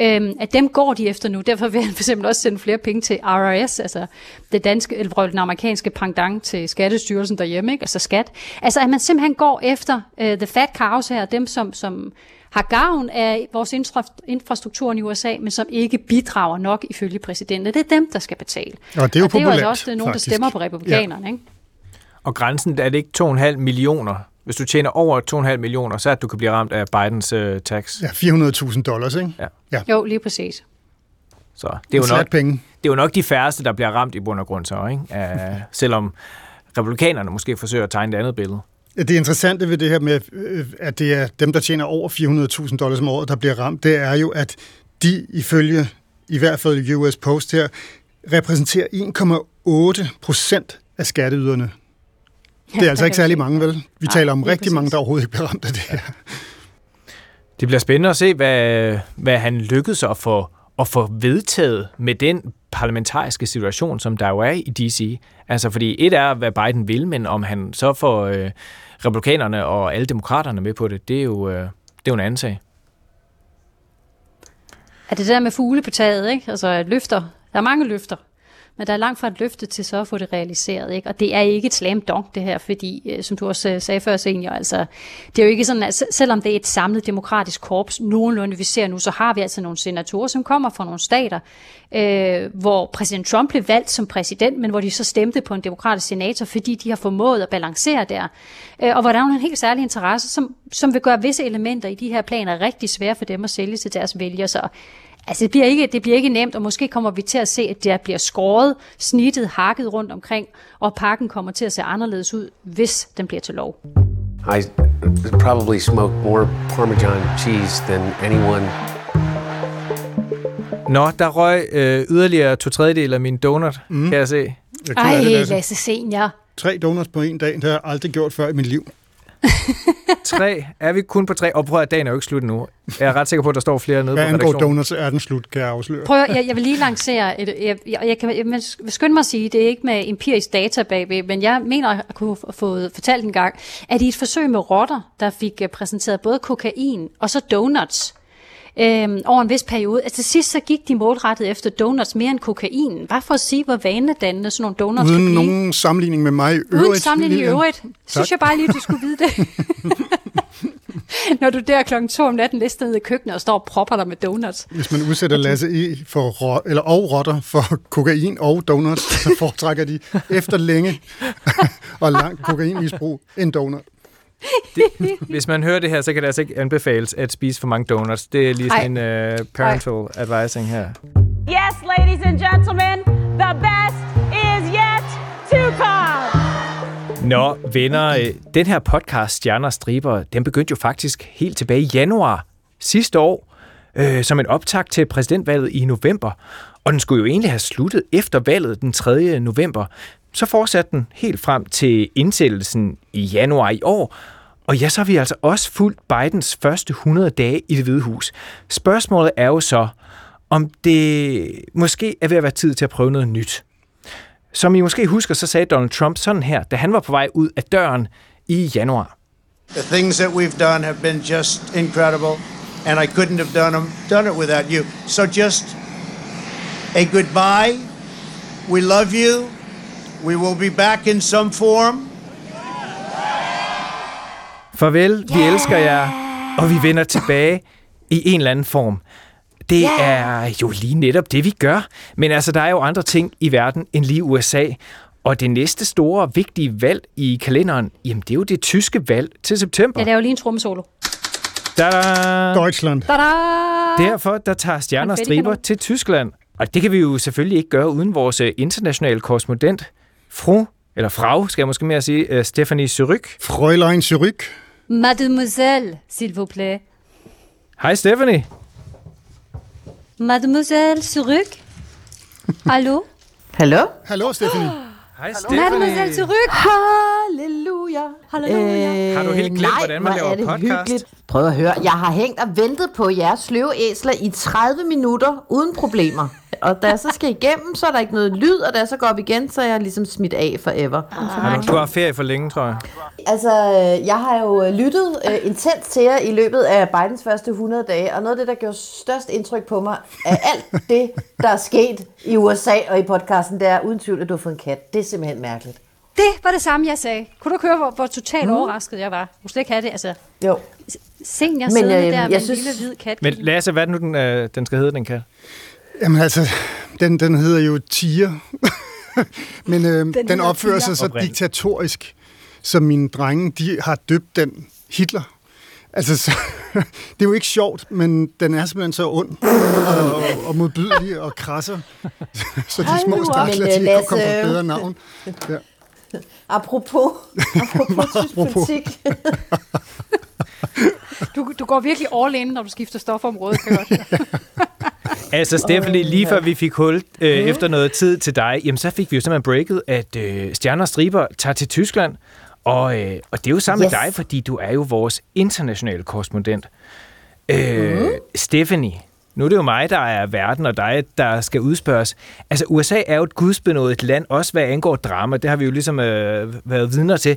Øh, at dem går de efter nu. Derfor vil han for eksempel også sende flere penge til RRS, altså det danske, eller den amerikanske pendant til Skattestyrelsen derhjemme, ikke? altså skat. Altså at man simpelthen går efter øh, the fat cows her, dem som, som har gavn af vores infra- infrastrukturen i USA, men som ikke bidrager nok ifølge præsidenten. Det er dem, der skal betale. Og det er jo og det er jo altså også nogen, faktisk. der stemmer på republikanerne. Ja. Ikke? Og grænsen er det ikke 2,5 millioner. Hvis du tjener over 2,5 millioner, så er at du kan blive ramt af Bidens uh, tax. Ja, 400.000 dollars, ikke? Ja. ja. Jo, lige præcis. Så det er, jo nok, penge. det er jo nok de færreste, der bliver ramt i bund og grund så, ikke? Uh, selvom republikanerne måske forsøger at tegne et andet billede. Det interessante ved det her med, øh, at det er dem, der tjener over 400.000 dollars om året, der bliver ramt, det er jo, at de ifølge i hvert fald US Post her, repræsenterer 1,8 procent af skatteyderne. Det er altså ikke særlig mange, vel? Vi Nej, taler om rigtig mange, præcis. der overhovedet ikke bliver ramt af det her. Det bliver spændende at se, hvad, hvad han lykkedes at få, at få vedtaget med den parlamentariske situation, som der jo er i D.C. Altså, fordi et er, hvad Biden vil, men om han så får øh, republikanerne og alle demokraterne med på det, det er jo, øh, det er jo en anden sag. Er det der med fugle på taget, ikke? Altså at løfter. Der er mange løfter. Men der er langt fra et løfte til så at få det realiseret. Ikke? Og det er ikke et slam dunk, det her, fordi, øh, som du også øh, sagde før, senior, altså, det er jo ikke sådan, at selvom det er et samlet demokratisk korps, nogenlunde vi ser nu, så har vi altså nogle senatorer, som kommer fra nogle stater, øh, hvor præsident Trump blev valgt som præsident, men hvor de så stemte på en demokratisk senator, fordi de har formået at balancere der. Øh, og hvor der er en helt særlig interesse, som, som vil gøre visse elementer i de her planer rigtig svære for dem at sælge til deres vælgere. Så Altså, det bliver, ikke, det bliver ikke nemt, og måske kommer vi til at se, at der bliver skåret, snittet, hakket rundt omkring, og pakken kommer til at se anderledes ud, hvis den bliver til lov. I probably smoked more Parmesan cheese than anyone. Nå, der røg øh, yderligere to tredjedel af min donut, mm. kan jeg se. Jeg Ej. Lasse Senior. Tre donuts på en dag, det har jeg aldrig gjort før i mit liv. Tre. Er vi kun på tre? Og prøv at dagen er jo ikke slut nu. Jeg er ret sikker på, at der står flere nede Hvad på angår redaktionen. donuts, er den slut, kan jeg afsløre. Prøv, jeg, jeg vil lige lancere, et, jeg, jeg, jeg, kan, jeg vil skynde mig at sige, det er ikke med empirisk data bagved, men jeg mener at kunne få fået fortalt en gang, at i et forsøg med rotter, der fik øh, præsenteret både kokain og så donuts, Øhm, over en vis periode. Altså til sidst så gik de målrettet efter donuts mere end kokain. Bare for at sige, hvor vanedannende sådan nogle donuts kan Uden blive. nogen sammenligning med mig i øvrigt. Uden sammenligning i øvrigt. Synes jeg bare lige, du skulle vide det. Når du der klokken to om natten lister ned i køkkenet og står og propper dig med donuts. Hvis man udsætter Lasse i for ro- eller og rotter for kokain og donuts, så foretrækker de efter længe og langt kokainmisbrug en donut. Hvis man hører det her, så kan det altså ikke anbefales at spise for mange donuts. Det er lige sådan en uh, parental advising her. Yes, ladies and gentlemen, the best is yet to come. Nå, venner, øh, den her podcast, Stjerner Striber, den begyndte jo faktisk helt tilbage i januar sidste år, øh, som en optakt til præsidentvalget i november. Og den skulle jo egentlig have sluttet efter valget den 3. november. Så fortsatte den helt frem til indsættelsen i januar i år. Og ja, så har vi altså også fulgt Bidens første 100 dage i det hvide hus. Spørgsmålet er jo så, om det måske er ved at være tid til at prøve noget nyt. Som I måske husker, så sagde Donald Trump sådan her, da han var på vej ud af døren i januar. The things that we've done have been just incredible, and I couldn't have done them, done it without you. So just a goodbye. We love you. We will be back in some form. Farvel, vi elsker jer, og vi vender tilbage i en eller anden form. Det er jo lige netop det, vi gør. Men altså, der er jo andre ting i verden end lige USA. Og det næste store, vigtige valg i kalenderen, jamen det er jo det tyske valg til september. Jeg laver lige en trommesolo. Da-da! Deutschland. Da-da! Derfor der tager stjerner og striber til Tyskland. Og det kan vi jo selvfølgelig ikke gøre uden vores øh, internationale korrespondent, fru, eller frau, skal jeg måske mere sige, øh, Stephanie Suryk. Fräulein Zurück. Mademoiselle, s'il vous plaît. Hej Stephanie. Mademoiselle Suryk? Hallo? Hallo? Hallo, Stephanie. Hej Mademoiselle Suryk? Halleluja. Halleluja. Har du helt glemt, nej, hvordan man hvor laver er det podcast? Hyggeligt. Prøv at høre, jeg har hængt og ventet på jeres sløve æsler i 30 minutter uden problemer. Og da jeg så skal igennem, så er der ikke noget lyd, og da jeg så går op igen, så er jeg ligesom smidt af forever. Ah. Du har ferie for længe, tror jeg. Altså, øh, jeg har jo øh, lyttet uh, intens til jer i løbet af Bidens første 100 dage, og noget af det, der gjorde størst indtryk på mig, er alt det, der er sket i USA og i podcasten, det er uden tvivl, at du har fået en kat. Det er simpelthen mærkeligt. Det var det samme, jeg sagde. Kunne du høre, hvor, hvor totalt mm. overrasket jeg var? Kunne slet ikke have det. Altså, Jo. senior Men, øh, der jeg med en synes- lille hvid kat. Men Lasse, hvad er det nu, den, øh, den skal hedde, den kan? Jamen altså, den, den hedder jo Tiger. Men øh, den, den opfører Tiger. sig så Oprindeligt. diktatorisk, så mine drenge, de har døbt den Hitler. Altså, så, det er jo ikke sjovt, men den er simpelthen så ond og, og, og modbydelig og krasser. Så de små stakler, de øh, ikke komme på bedre navn. Ja. Apropos, apropos Apropos. politik. Du, du går virkelig all in, når du skifter stofområde, kan godt. Altså, Stephanie, lige før vi fik hul øh, efter noget tid til dig, jamen så fik vi jo simpelthen breaket, at øh, Stjerner og Striber tager til Tyskland. Og, øh, og det er jo sammen Yes. med dig, fordi du er jo vores internationale korrespondent. Øh, Stephanie, nu er det jo mig, der er verden, og dig, der skal udspørges. Altså, USA er jo et gudsbenået land, også hvad angår drama. Det har vi jo ligesom øh, været vidner til.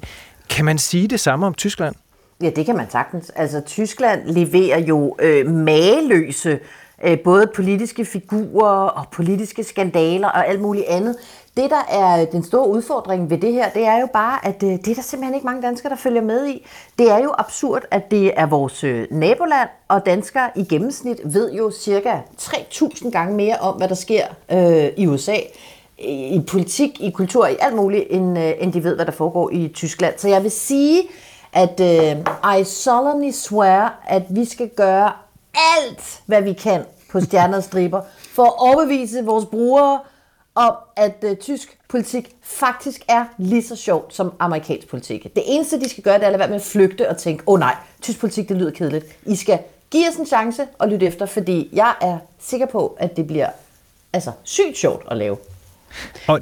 Kan man sige det samme om Tyskland? Ja, det kan man sagtens. Altså, Tyskland leverer jo øh, mageløse øh, både politiske figurer og politiske skandaler og alt muligt andet. Det, der er den store udfordring ved det her, det er jo bare, at øh, det er der simpelthen ikke mange danskere, der følger med i. Det er jo absurd, at det er vores øh, naboland, og danskere i gennemsnit ved jo cirka 3.000 gange mere om, hvad der sker øh, i USA i politik, i kultur, i alt muligt, end, øh, end de ved, hvad der foregår i Tyskland. Så jeg vil sige, at øh, I solemnly swear, at vi skal gøre alt, hvad vi kan på stjerner og striber, for at overbevise vores brugere om, at øh, tysk politik faktisk er lige så sjovt som amerikansk politik. Det eneste, de skal gøre, det er at lade være med at flygte og tænke, åh oh, nej, tysk politik, det lyder kedeligt. I skal give os en chance og lytte efter, fordi jeg er sikker på, at det bliver altså, sygt sjovt at lave.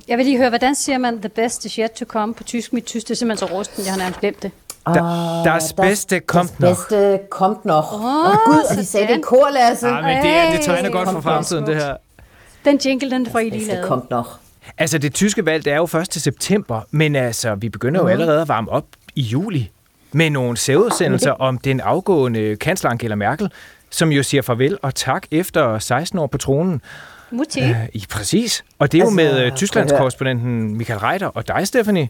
Jeg vil lige høre, hvordan siger man the best is yet to come på tysk? Mit tysk det er simpelthen så rusten, jeg har nærmest glemt det. Der, das Beste kommt noch. Bedste kommt noch. Åh, Åh, oh, Gud, og de sagde det i kor, Lasse. Ja, men det, det tegner godt for fremtiden, det her. Den jingle, den får I lige Bedste lavet. kommt noch. Altså, det tyske valg, det er jo først til september, men altså, vi begynder jo allerede at varme op i juli med nogle sædudsendelser om den afgående kansler Angela Merkel, som jo siger farvel og tak efter 16 år på tronen. Mutti. Øh, I præcis. Og det er jo Altså, med prøv øh, at Tysklands høre. korrespondenten Michael Reiter og dig, Stephanie.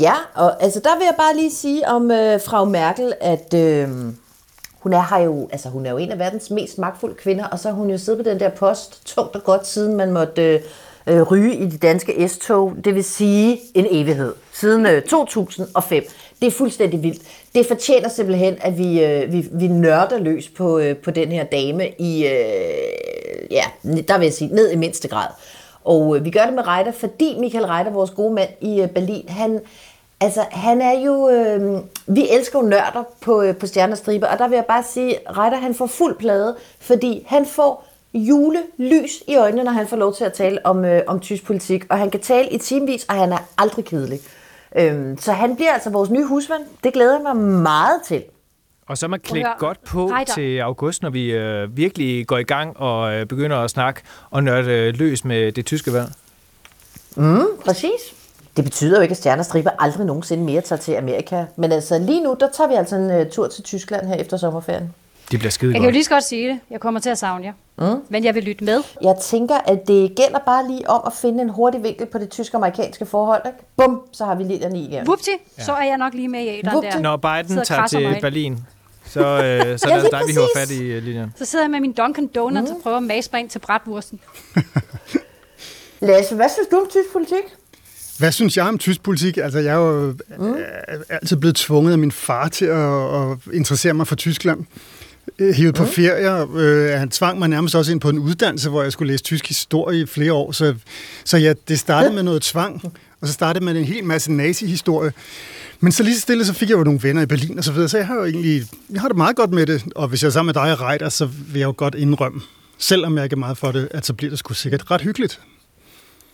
Ja, og altså der vil jeg bare lige sige om øh, frau Merkel, at øh, hun er her jo, altså hun er jo en af verdens mest magtfulde kvinder, og så har hun jo siddet på den der post tungt og godt, siden man måtte øh, øh, ryge i de danske S-tog, det vil sige en evighed, siden øh, 2005. Det er fuldstændig vildt. Det fortjener simpelthen, at vi, øh, vi, vi nørder løs på, øh, på den her dame i, øh, ja, der vil jeg sige, ned i mindste grad. Og øh, vi gør det med Reiter, fordi Michael Reiter, vores gode mand i øh, Berlin, han, altså, han er jo... Øh, vi elsker jo nørder på, øh, på Stjernestribe, og der vil jeg bare sige, Reiter han får fuld plade, fordi han får julelys i øjnene, når han får lov til at tale om, øh, om tysk politik, og han kan tale i timevis, og han er aldrig kedelig. Øhm, så han bliver altså vores nye husmand. Det glæder jeg mig meget til. Og så man klædt godt på Reiter. til august, når vi øh, virkelig går i gang og øh, begynder at snakke og nørde øh, løs med det tyske valg. Mm, præcis. Det betyder jo ikke, at Stjernestriber aldrig nogensinde mere tager til Amerika. Men altså lige nu, der tager vi altså en uh, tur til Tyskland her efter sommerferien. Det bliver skide Jeg kan jo godt. lige så godt sige det. Jeg kommer til at savne jer. Mm. Men jeg vil lytte med. Jeg tænker, at det gælder bare lige om at finde en hurtig vinkel på det tysk-amerikanske forhold. Ikke? Bum, så har vi Lilian i igen. Vupti, så er jeg nok lige med i æderen der. Når Biden tager til. Berlin, så, øh, så er Ja, det altså lige dig, vi hiver præcis. fat i, øh, Lilian. Så sidder jeg med min Dunkin' Donuts mm. og prøver at mase mig ind til bratwursten. Lasse, hvad synes du om tysk politik? Hvad synes jeg om tysk politik? Altså, jeg er jo mm. altid blevet tvunget af min far til at, at interessere mig for Tyskland. Øh, Hivet på mm. ferier. Øh, han tvang mig nærmest også ind på en uddannelse, hvor jeg skulle læse tysk historie i flere år. Så, så ja, det startede med noget tvang, og så startede med en hel masse nazi-historie. Men så lige så stille, så fik jeg jo nogle venner i Berlin og så videre, så jeg har jo egentlig, jeg har det meget godt med det. Og hvis jeg er sammen med dig og Reiter, så vil jeg jo godt indrømme, selvom jeg ikke er meget for det, at så bliver det sgu sikkert ret hyggeligt.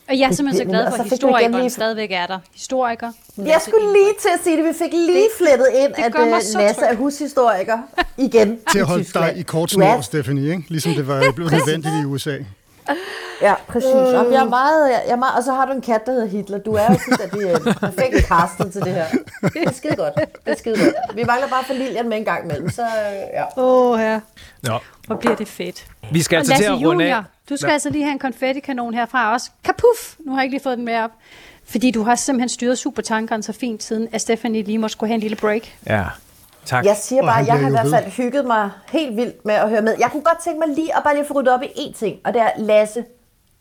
Og jeg er simpelthen så glad for, Og så at historikeren lige- stadigvæk er der. Historiker. Jeg skulle lige til at sige det. Vi fik lige Det- flettet ind, det at gør mig øh, Lasse er hushistoriker igen Til at holde dig i kort snor, Stephanie, ikke? Ligesom det var blevet nødvendigt i USA. Ja, præcis. Og, jeg er meget, jeg er meget, og så har du en kat, der hedder Hitler. Du er jo fuldstændig øh, perfekt castet til det her. Det er skide godt. Det er skide godt. Vi mangler bare for Lilian med en gang imellem, så øh, ja. Åh, oh, ja. Nå, Hvor bliver det fedt. vi skal Og altså til at runde af. Du skal Nå. altså lige have en konfettikanon herfra også. Kapuf! Nu har jeg ikke lige fået den med op. Fordi du har simpelthen styret supertankeren så fint siden, at Stephanie lige må skulle have en lille break. Ja, tak. Jeg siger bare, jeg har i hvert fald hygget mig helt vildt med at høre med. Jeg kunne godt tænke mig lige at bare lige få ryddet op i én ting, og det er Lasse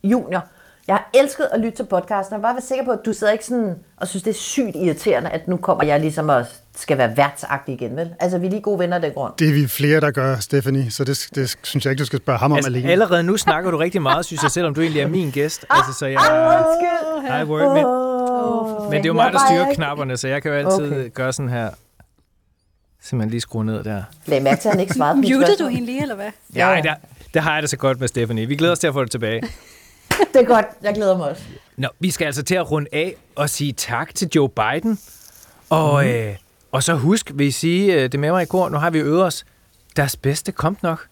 Junior. Jeg har elsket at lytte til podcasten, og bare være sikker på, at du sidder ikke sådan og synes, det er sygt irriterende, at nu kommer jeg ligesom og skal være værtsagtig igen, vel? Altså, vi er lige gode venner af den grund. Det er vi flere, der gør, Stephanie, så det, det synes jeg ikke, du skal spørge ham om Altså, alene. allerede nu snakker du rigtig meget, synes jeg, selvom du egentlig er min gæst. Altså, så jeg, Undskyld! Hej, word, men, Åh, men det er jo mig, der styrer knapperne, så jeg kan jo altid Okay. gøre sådan her. Simpelthen lige skrue ned der. Lad mærke til, at han ikke svarede på Mutede du hende lige, eller hvad? Ja, der, der har jeg det så godt med Stephanie. Vi glæder os til at få det tilbage. Det er godt. Jeg glæder mig også. Nå, vi skal altså til at runde af og sige tak til Joe Biden. Og, mm. øh, og så husk, vil I sige øh, det med mig i går, nu har vi øvet os. Deres bedste kom nok.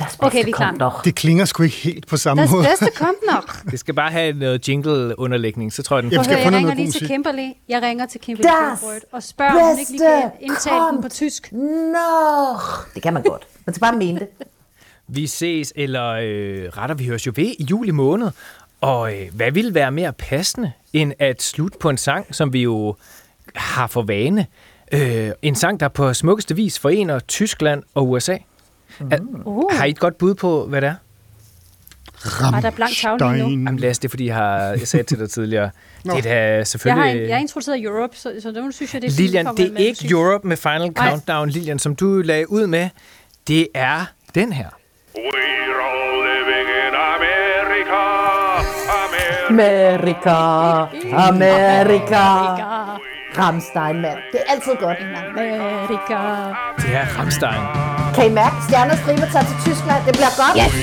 Deres Okay, bedste vi kom klar. nok. Det klinger sgu ikke helt på samme Deres måde. bedste kom nok. Det skal bare have noget jingle-underlægning, så tror jeg, den Jamen, at skal jeg jeg ringer lige til? Kimberly. Jeg ringer til Kimberly Das og spørger, om hun ikke lige kan bedste indtale den på kommt. tysk. Nå, det kan man godt. Man skal bare mene det. Vi ses, eller øh, retter vi høres jo ved i juli måned. Og øh, hvad ville være mere passende, end at slutte på en sang, som vi jo har for vane? Øh, en sang, der på smukkeste vis forener Tyskland og USA. Mm. Uh. Har I et godt bud på, hvad det er? Ej, der er blank tavle lige nu. Jamen Lasse, det er fordi, jeg har jeg sagde til dig tidligere. det er da Jeg har, selvfølgelig... jeg har introduceret Europe, så, så nu synes jeg, det er Lilian, det er med ikke musik. Europe med Final Nej. Countdown, Lilian, som du lagde ud med. Det er den her. We're all living in America, Amerika, Amerika. Rammstein, mand. Det er altid godt. Amerika. Det er Rammstein. Kan I mærke, stjerner striber tager til Tyskland? Det bliver godt. Yes.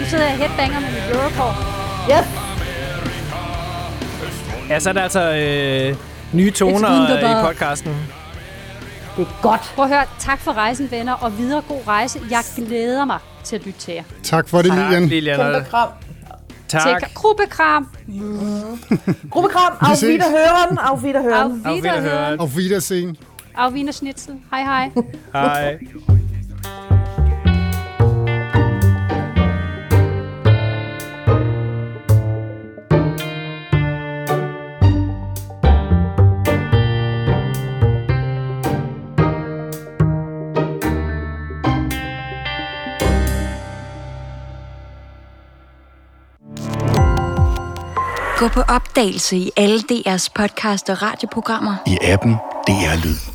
Nu sidder jeg headbanger med mit hår. Yes. Ja, så er der altså øh, nye toner wunderbar. i podcasten. Det er godt. Prøv at høre, tak for rejsen, venner, og videre god rejse. Jeg glæder mig til at lytte til jer. Tak for det, Lilian. Lilian. Kæmpe kram. Tak. Til gruppekram. Gruppekram. Auf. Wiederhören. Auf Wiederhören. Auf. Wiederhören. Auf Wiedersehen. Auf Wiener Schnitzel. Hej, hej. Hej. Gå på opdagelse i alle DR's podcast og radioprogrammer. I appen DR Lyd.